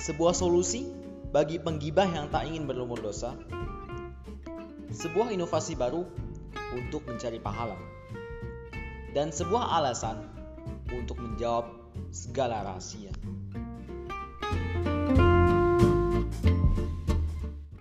sebuah solusi bagi penggibah yang tak ingin berlumur dosa, sebuah inovasi baru untuk mencari pahala, dan sebuah alasan untuk menjawab segala rahasia.